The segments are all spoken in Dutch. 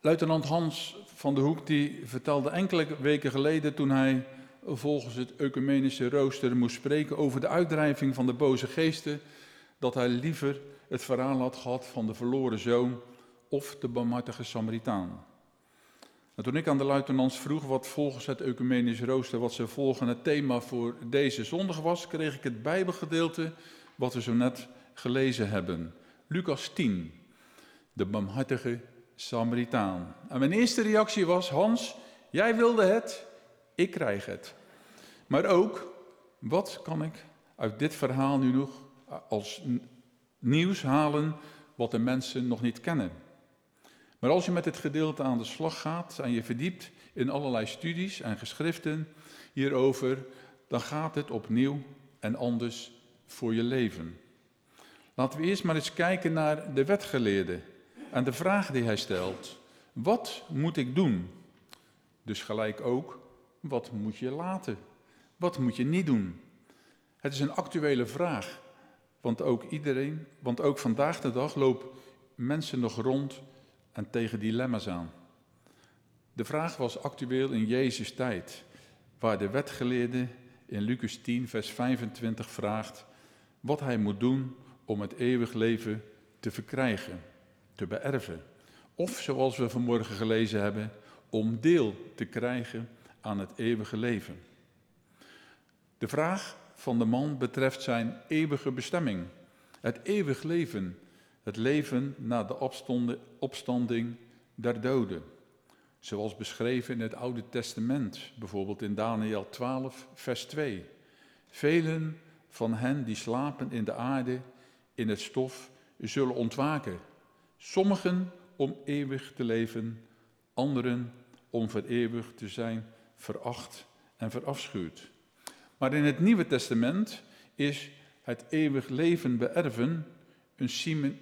Luitenant Hans van de Hoek die vertelde enkele weken geleden toen hij volgens het ecumenische rooster moest spreken over de uitdrijving van de boze geesten, dat hij liever het verhaal had gehad van de verloren zoon of de barmhartige Samaritaan. En toen ik aan de luitenants vroeg wat volgens het ecumenische rooster wat ze volgen het thema voor deze zondag was, kreeg ik het Bijbelgedeelte wat we zo net gelezen hebben. Lucas 10, de barmhartige Samaritaan. En mijn eerste reactie was: Hans, jij wilde het, ik krijg het. Maar ook, wat kan ik uit dit verhaal nu nog als nieuws halen wat de mensen nog niet kennen? Maar als je met dit gedeelte aan de slag gaat en je verdiept in allerlei studies en geschriften hierover, dan gaat het opnieuw en anders voor je leven. Laten we eerst maar eens kijken naar de wetgeleerde en de vraag die hij stelt. Wat moet ik doen? Dus gelijk ook, wat moet je laten? Wat moet je niet doen? Het is een actuele vraag, want ook iedereen, want ook vandaag de dag lopen mensen nog rond en tegen dilemma's aan. De vraag was actueel in Jezus' tijd, waar de wetgeleerde in Lucas 10, vers 25 vraagt wat hij moet doen om het eeuwig leven te verkrijgen, te beërven. Of zoals we vanmorgen gelezen hebben, om deel te krijgen aan het eeuwige leven. De vraag van de man betreft zijn eeuwige bestemming, het eeuwig leven, het leven na de opstanding der doden. Zoals beschreven in het Oude Testament, bijvoorbeeld in Daniel 12, vers 2. Velen van hen die slapen in de aarde, in het stof, zullen ontwaken. Sommigen om eeuwig te leven, anderen om vereeuwigd te zijn, veracht en verafschuwd. Maar in het Nieuwe Testament is het eeuwig leven beërven een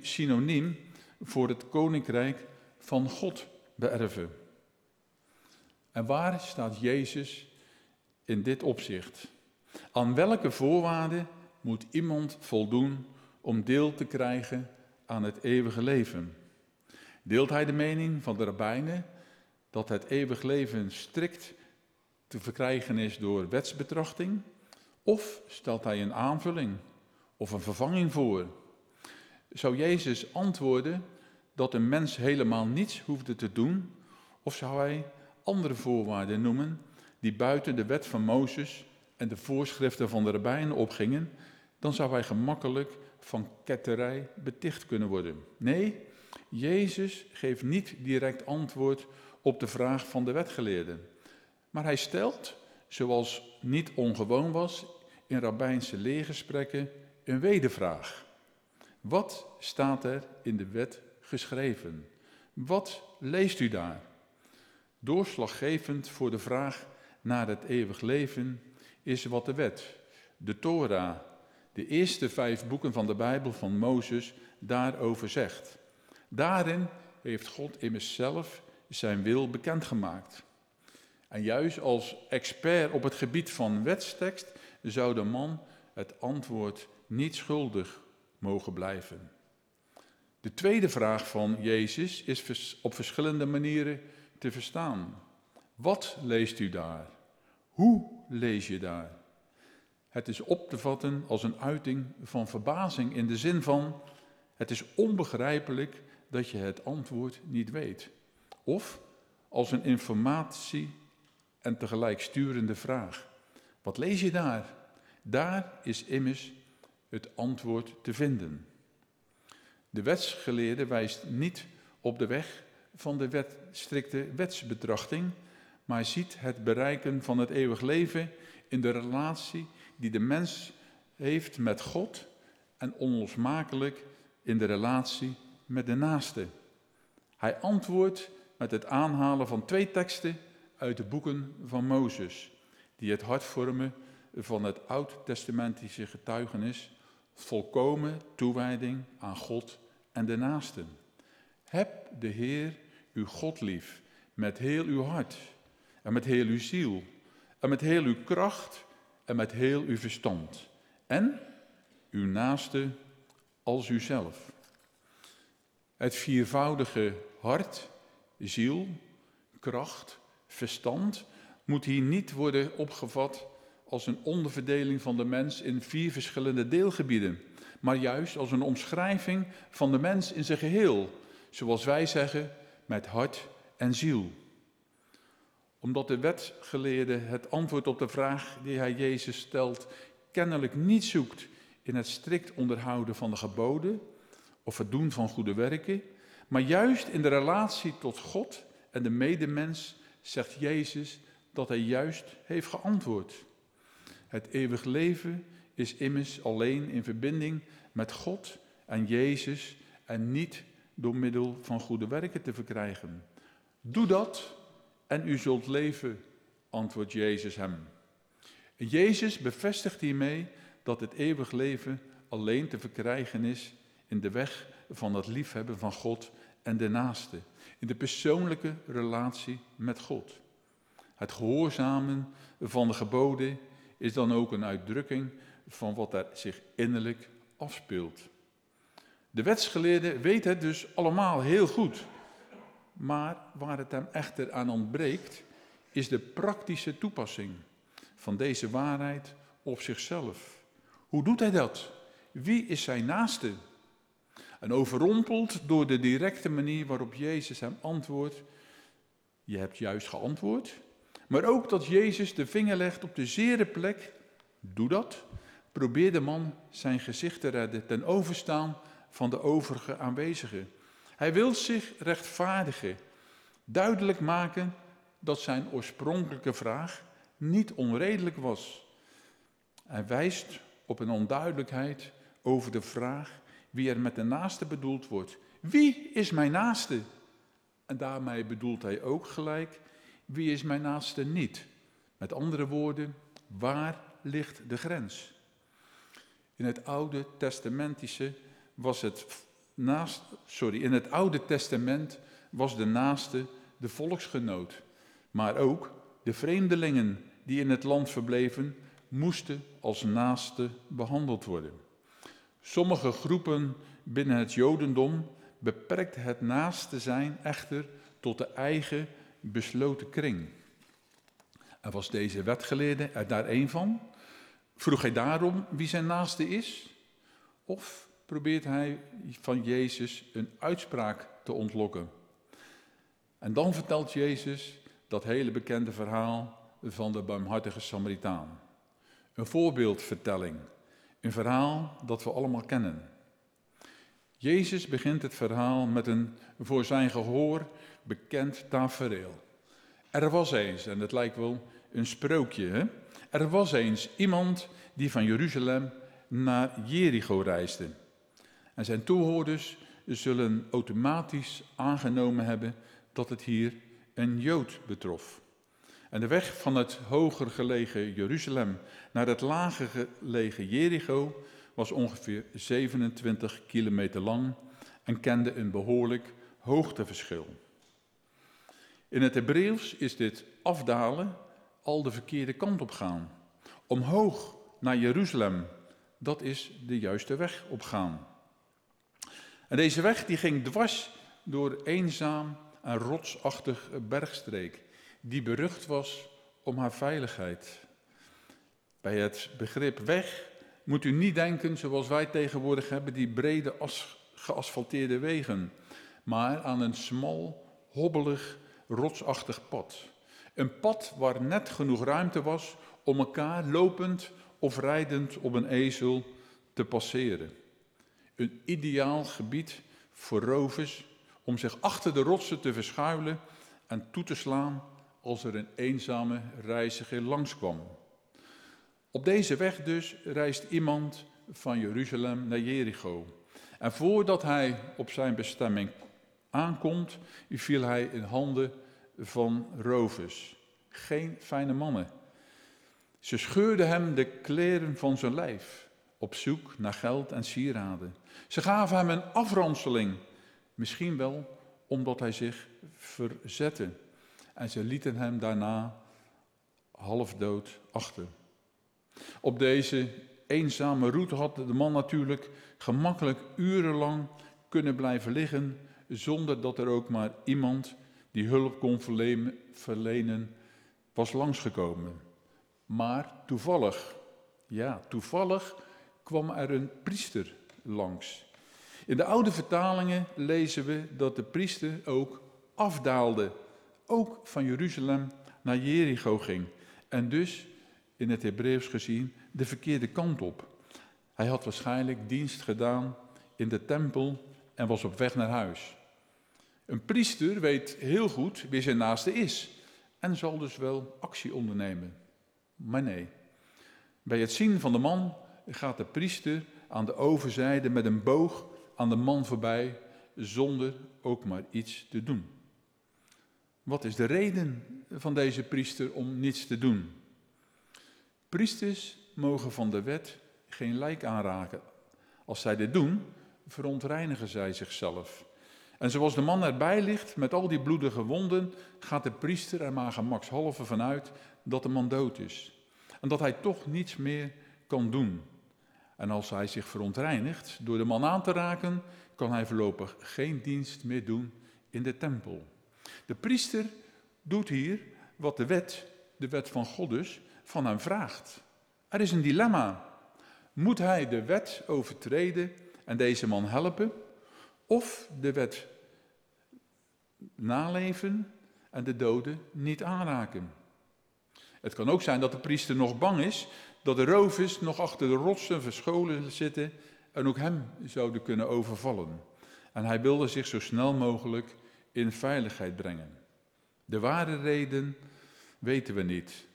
synoniem voor het koninkrijk van God beërven. En waar staat Jezus in dit opzicht? Aan welke voorwaarden moet iemand voldoen om deel te krijgen aan het eeuwige leven? Deelt hij de mening van de rabbijnen dat het eeuwig leven strikt te verkrijgen is door wetsbetrachting? Of stelt hij een aanvulling of een vervanging voor? Zou Jezus antwoorden dat een mens helemaal niets hoefde te doen? Of zou hij andere voorwaarden noemen die buiten de wet van Mozes en de voorschriften van de rabbijnen opgingen? Dan zou hij gemakkelijk van ketterij beticht kunnen worden. Nee, Jezus geeft niet direct antwoord op de vraag van de wetgeleerden. Maar hij stelt, zoals niet ongewoon was in rabbijnse leergesprekken, een wedervraag. Wat staat er in de wet geschreven? Wat leest u daar? Doorslaggevend voor de vraag naar het eeuwig leven is wat de wet, de Torah, de eerste vijf boeken van de Bijbel van Mozes, daarover zegt. Daarin heeft God immers zelf zijn wil bekendgemaakt. En juist als expert op het gebied van wetstekst zou de man het antwoord niet schuldig mogen blijven. De tweede vraag van Jezus is op verschillende manieren te verstaan. Wat leest u daar? Hoe lees je daar? Het is op te vatten als een uiting van verbazing in de zin van: het is onbegrijpelijk dat je het antwoord niet weet. Of als een informatie en tegelijk sturende vraag. Wat lees je daar? Daar is immers het antwoord te vinden. De wetsgeleerde wijst niet op de weg van de wet, strikte wetsbetrachting, maar ziet het bereiken van het eeuwig leven in de relatie die de mens heeft met God en onlosmakelijk in de relatie met de naaste. Hij antwoordt met het aanhalen van twee teksten uit de boeken van Mozes, die het hart vormen van het oud-testamentische getuigenis, volkomen toewijding aan God en de naasten. Heb de Heer uw God lief met heel uw hart en met heel uw ziel en met heel uw kracht en met heel uw verstand en uw naaste als uzelf. Het viervoudige hart ziel, kracht, verstand moet hier niet worden opgevat als een onderverdeling van de mens in vier verschillende deelgebieden, maar juist als een omschrijving van de mens in zijn geheel, zoals wij zeggen, met hart en ziel. Omdat de wetgeleerde het antwoord op de vraag die hij Jezus stelt kennelijk niet zoekt in het strikt onderhouden van de geboden of het doen van goede werken, maar juist in de relatie tot God en de medemens zegt Jezus dat hij juist heeft geantwoord. Het eeuwig leven is immers alleen in verbinding met God en Jezus en niet door middel van goede werken te verkrijgen. Doe dat en u zult leven, antwoordt Jezus hem. En Jezus bevestigt hiermee dat het eeuwig leven alleen te verkrijgen is in de weg van het liefhebben van God en de naaste, in de persoonlijke relatie met God. Het gehoorzamen van de geboden is dan ook een uitdrukking van wat er zich innerlijk afspeelt. De wetsgeleerde weet het dus allemaal heel goed. Maar waar het hem echter aan ontbreekt, is de praktische toepassing van deze waarheid op zichzelf. Hoe doet hij dat? Wie is zijn naaste? En overrompeld door de directe manier waarop Jezus hem antwoordt, je hebt juist geantwoord, maar ook dat Jezus de vinger legt op de zere plek, doe dat, probeer de man zijn gezicht te redden ten overstaan van de overige aanwezigen. Hij wil zich rechtvaardigen, duidelijk maken dat zijn oorspronkelijke vraag niet onredelijk was. Hij wijst op een onduidelijkheid over de vraag wie er met de naaste bedoeld wordt. Wie is mijn naaste? En daarmee bedoelt hij ook gelijk, wie is mijn naaste niet? Met andere woorden, waar ligt de grens? In het Oude Testamentische was het naast, sorry, in het Oude Testament was de naaste de volksgenoot, maar ook de vreemdelingen die in het land verbleven, moesten als naaste behandeld worden. Sommige groepen binnen het Jodendom beperkten het naaste zijn echter tot de eigen besloten kring. En was deze wetgeleerde er daar een van? Vroeg hij daarom wie zijn naaste is? Of probeert hij van Jezus een uitspraak te ontlokken? En dan vertelt Jezus dat hele bekende verhaal van de barmhartige Samaritaan. Een voorbeeldvertelling, een verhaal dat we allemaal kennen. Jezus begint het verhaal met een voor zijn gehoor bekend tafereel. Er was eens, en het lijkt wel een sprookje, er was eens iemand die van Jeruzalem naar Jericho reisde. En zijn toehoorders zullen automatisch aangenomen hebben dat het hier een Jood betrof. En de weg van het hoger gelegen Jeruzalem naar het lager gelegen Jericho was ongeveer 27 kilometer lang en kende een behoorlijk hoogteverschil. In het Hebreeuws is dit afdalen al de verkeerde kant op gaan. Omhoog naar Jeruzalem, dat is de juiste weg opgaan. En deze weg die ging dwars door eenzaam en rotsachtig bergstreek, die berucht was om haar veiligheid. Bij het begrip weg moet u niet denken zoals wij tegenwoordig hebben, die brede geasfalteerde wegen, maar aan een smal, hobbelig, rotsachtig pad. Een pad waar net genoeg ruimte was om elkaar lopend of rijdend op een ezel te passeren. Een ideaal gebied voor rovers om zich achter de rotsen te verschuilen en toe te slaan als er een eenzame reiziger langskwam. Op deze weg dus reist iemand van Jeruzalem naar Jericho. En voordat hij op zijn bestemming aankomt, viel hij in handen van rovers. Geen fijne mannen. Ze scheurden hem de kleren van zijn lijf, op zoek naar geld en sieraden. Ze gaven hem een afranseling, misschien wel omdat hij zich verzette. En ze lieten hem daarna halfdood achter. Op deze eenzame route had de man natuurlijk gemakkelijk urenlang kunnen blijven liggen zonder dat er ook maar iemand die hulp kon verlenen, was langsgekomen. Maar toevallig, ja, toevallig kwam er een priester langs. In de oude vertalingen lezen we dat de priester ook afdaalde, ook van Jeruzalem naar Jericho ging. En dus, in het Hebreeuws gezien, de verkeerde kant op. Hij had waarschijnlijk dienst gedaan in de tempel en was op weg naar huis. Een priester weet heel goed wie zijn naaste is en zal dus wel actie ondernemen. Maar nee, bij het zien van de man gaat de priester aan de overzijde met een boog aan de man voorbij zonder ook maar iets te doen. Wat is de reden van deze priester om niets te doen? Priesters mogen van de wet geen lijk aanraken. Als zij dit doen, verontreinigen zij zichzelf. En zoals de man erbij ligt met al die bloedige wonden, gaat de priester er maar gemakshalve vanuit dat de man dood is. En dat hij toch niets meer kan doen. En als hij zich verontreinigt door de man aan te raken, kan hij voorlopig geen dienst meer doen in de tempel. De priester doet hier wat de wet, de wet van God dus, van hem vraagt. Er is een dilemma. Moet hij de wet overtreden en deze man helpen? Of de wet naleven en de doden niet aanraken? Het kan ook zijn dat de priester nog bang is dat de rovers nog achter de rotsen verscholen zitten en ook hem zouden kunnen overvallen. En hij wilde zich zo snel mogelijk in veiligheid brengen. De ware reden weten we niet.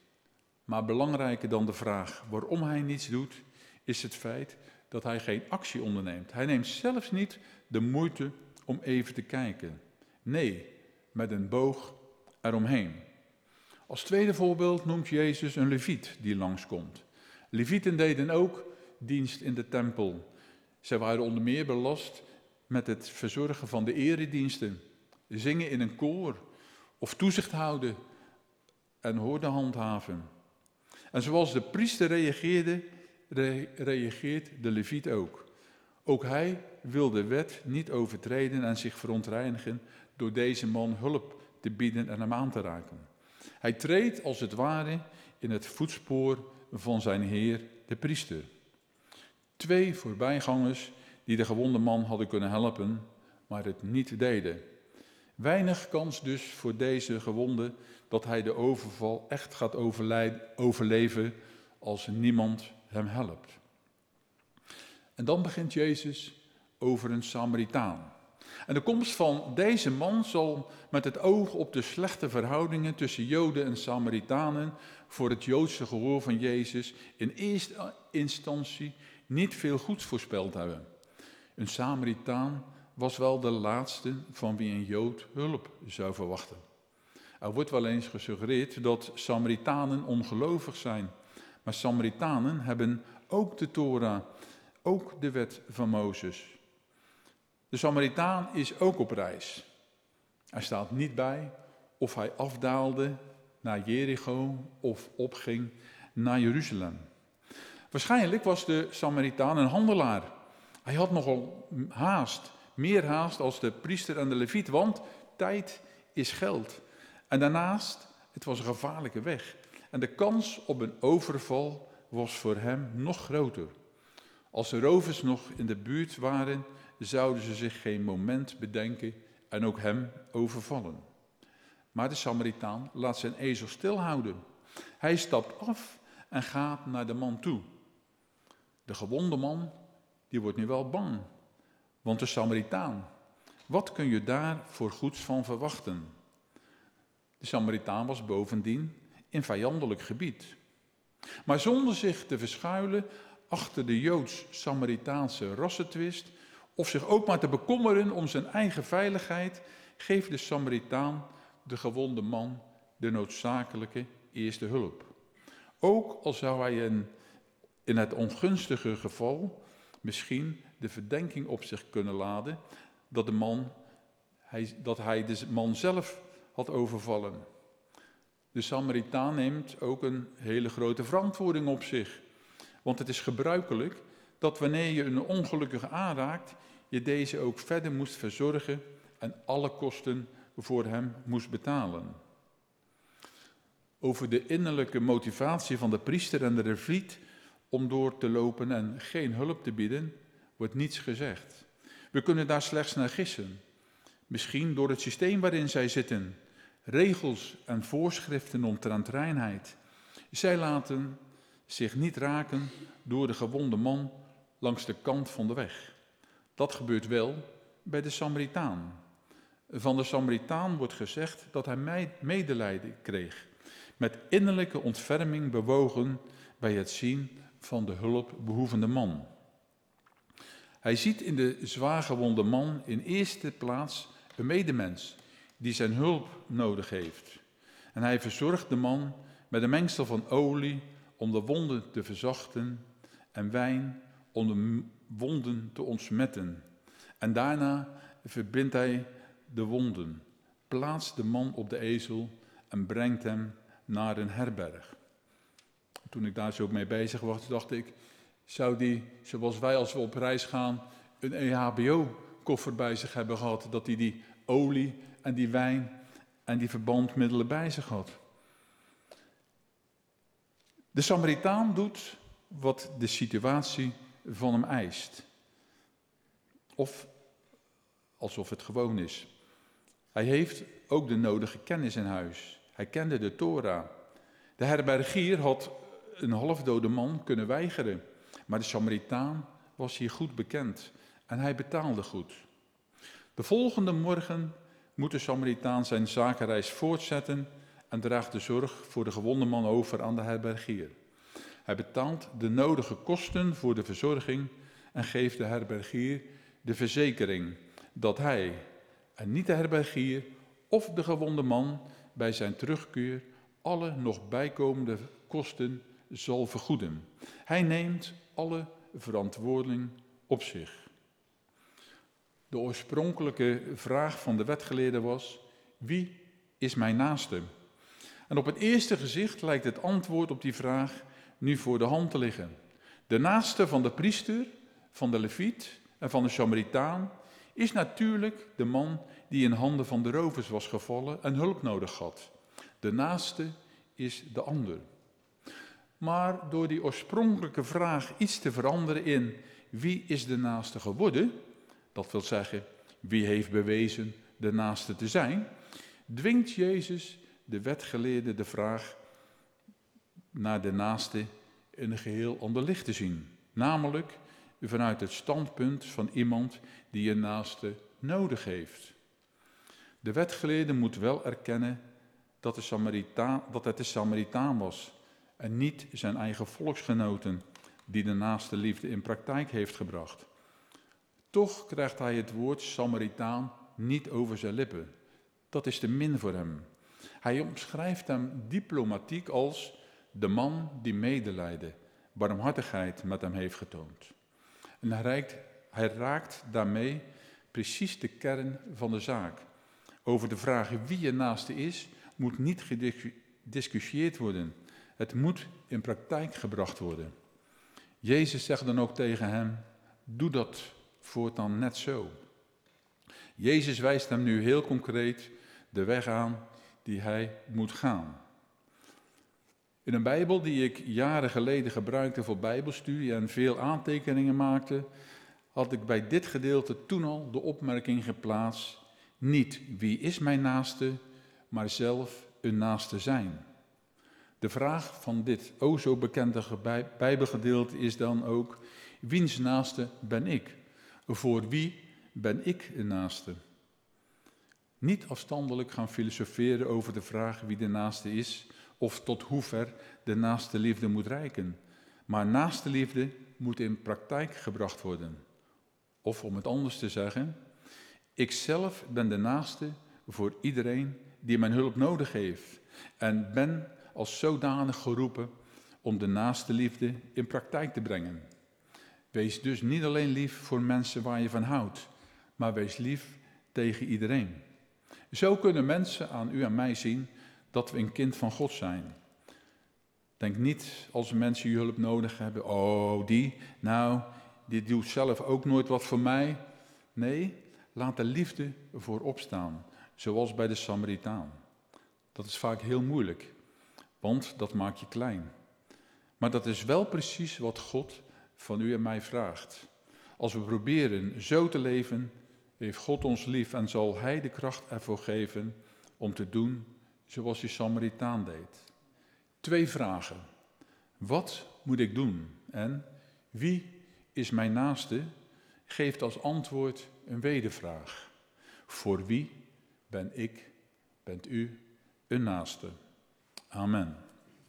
Maar belangrijker dan de vraag waarom hij niets doet, is het feit dat hij geen actie onderneemt. Hij neemt zelfs niet de moeite om even te kijken. Nee, met een boog eromheen. Als tweede voorbeeld noemt Jezus een leviet die langskomt. Levieten deden ook dienst in de tempel. Zij waren onder meer belast met het verzorgen van de erediensten, zingen in een koor of toezicht houden en hoorde handhaven. En zoals de priester reageerde, reageert de leviet ook. Ook hij wil de wet niet overtreden en zich verontreinigen door deze man hulp te bieden en hem aan te raken. Hij treedt als het ware in het voetspoor van zijn heer, de priester. Twee voorbijgangers die de gewonde man hadden kunnen helpen, maar het niet deden. Weinig kans dus voor deze gewonde dat hij de overval echt gaat overleven als niemand hem helpt. En dan begint Jezus over een Samaritaan. En de komst van deze man zal met het oog op de slechte verhoudingen tussen Joden en Samaritanen voor het Joodse gehoor van Jezus in eerste instantie niet veel goeds voorspeld hebben. Een Samaritaan was wel de laatste van wie een Jood hulp zou verwachten. Er wordt wel eens gesuggereerd dat Samaritanen ongelovig zijn. Maar Samaritanen hebben ook de Torah, ook de wet van Mozes. De Samaritaan is ook op reis. Hij staat niet bij of hij afdaalde naar Jericho of opging naar Jeruzalem. Waarschijnlijk was de Samaritaan een handelaar. Hij had nogal haast, meer haast als de priester en de leviet, want tijd is geld. En daarnaast, het was een gevaarlijke weg. En de kans op een overval was voor hem nog groter. Als de rovers nog in de buurt waren, zouden ze zich geen moment bedenken en ook hem overvallen. Maar de Samaritaan laat zijn ezel stilhouden. Hij stapt af en gaat naar de man toe. De gewonde man, die wordt nu wel bang. Want de Samaritaan, wat kun je daar voor goeds van verwachten? De Samaritaan was bovendien in vijandelijk gebied. Maar zonder zich te verschuilen achter de Joods-Samaritaanse rassentwist of zich ook maar te bekommeren om zijn eigen veiligheid, geeft de Samaritaan de gewonde man de noodzakelijke eerste hulp. Ook al zou hij in, het ongunstige geval misschien de verdenking op zich kunnen laden dat, de man, hij, dat hij de man zelf had overvallen. De Samaritaan neemt ook een hele grote verantwoording op zich. Want het is gebruikelijk dat wanneer je een ongelukkige aanraakt, je deze ook verder moest verzorgen en alle kosten voor hem moest betalen. Over de innerlijke motivatie van de priester en de reviet om door te lopen en geen hulp te bieden, wordt niets gezegd. We kunnen daar slechts naar gissen. Misschien door het systeem waarin zij zitten, regels en voorschriften omtrent reinheid. Zij laten zich niet raken door de gewonde man langs de kant van de weg. Dat gebeurt wel bij de Samaritaan. Van de Samaritaan wordt gezegd dat hij medelijden kreeg, met innerlijke ontferming bewogen bij het zien van de hulpbehoevende man. Hij ziet in de zwaargewonde man in eerste plaats een medemens die zijn hulp nodig heeft. En hij verzorgt de man met een mengsel van olie om de wonden te verzachten en wijn om de wonden te ontsmetten. En daarna verbindt hij de wonden, plaatst de man op de ezel en brengt hem naar een herberg. Toen ik daar zo mee bezig was, dacht ik, zou die, zoals wij als we op reis gaan, een EHBO-koffer bij zich hebben gehad, dat hij die olie en die wijn en die verbandmiddelen bij zich had. De Samaritaan doet wat de situatie van hem eist. Of alsof het gewoon is. Hij heeft ook de nodige kennis in huis. Hij kende de Torah. De herbergier had een halfdode man kunnen weigeren, maar de Samaritaan was hier goed bekend en hij betaalde goed. De volgende morgen moet de Samaritaan zijn zakenreis voortzetten en draagt de zorg voor de gewonde man over aan de herbergier. Hij betaalt de nodige kosten voor de verzorging en geeft de herbergier de verzekering dat hij en niet de herbergier of de gewonde man bij zijn terugkeer alle nog bijkomende kosten zal vergoeden. Hij neemt alle verantwoording op zich. De oorspronkelijke vraag van de wetgeleerde was: wie is mijn naaste? En op het eerste gezicht lijkt het antwoord op die vraag nu voor de hand te liggen. De naaste van de priester, van de leviet en van de Samaritaan is natuurlijk de man die in handen van de rovers was gevallen en hulp nodig had. De naaste is de ander. Maar door die oorspronkelijke vraag iets te veranderen in wie is de naaste geworden, dat wil zeggen wie heeft bewezen de naaste te zijn, dwingt Jezus de wetgeleerde de vraag naar de naaste in een geheel ander licht te zien. Namelijk vanuit het standpunt van iemand die een naaste nodig heeft. De wetgeleerde moet wel erkennen dat, de Samaritaan, dat het de Samaritaan was en niet zijn eigen volksgenoten die de naaste liefde in praktijk heeft gebracht. Toch krijgt hij het woord Samaritaan niet over zijn lippen. Dat is te min voor hem. Hij omschrijft hem diplomatiek als de man die medelijden, barmhartigheid met hem heeft getoond. En hij raakt, hij raakt daarmee precies de kern van de zaak. Over de vraag wie je naaste is, moet niet gediscussieerd worden. Het moet in praktijk gebracht worden. Jezus zegt dan ook tegen hem: Doe dat voortaan net zo. Jezus wijst hem nu heel concreet de weg aan die hij moet gaan. In een Bijbel die ik jaren geleden gebruikte voor Bijbelstudie en veel aantekeningen maakte, had ik bij dit gedeelte toen al de opmerking geplaatst: niet wie is mijn naaste, maar zelf een naaste zijn. De vraag van dit o zo bekende Bijbelgedeelte is dan ook: wiens naaste ben ik? Voor wie ben ik een naaste? Niet afstandelijk gaan filosoferen over de vraag wie de naaste is of tot hoever de naaste liefde moet reiken. Maar naaste liefde moet in praktijk gebracht worden. Of om het anders te zeggen, ik zelf ben de naaste voor iedereen die mijn hulp nodig heeft en ben als zodanig geroepen om de naaste liefde in praktijk te brengen. Wees dus niet alleen lief voor mensen waar je van houdt, maar wees lief tegen iedereen. Zo kunnen mensen aan u en mij zien dat we een kind van God zijn. Denk niet als mensen je hulp nodig hebben, oh die, nou, die doet zelf ook nooit wat voor mij. Nee, laat de liefde voorop staan. zoals bij de Samaritaan. Dat is vaak heel moeilijk, want dat maakt je klein. Maar dat is wel precies wat God van u en mij vraagt. Als we proberen zo te leven, heeft God ons lief en zal Hij de kracht ervoor geven om te doen zoals die Samaritaan deed. Twee vragen. Wat moet ik doen? En wie is mijn naaste? Geeft als antwoord een wedervraag. Voor wie ben ik, bent u een naaste? Amen.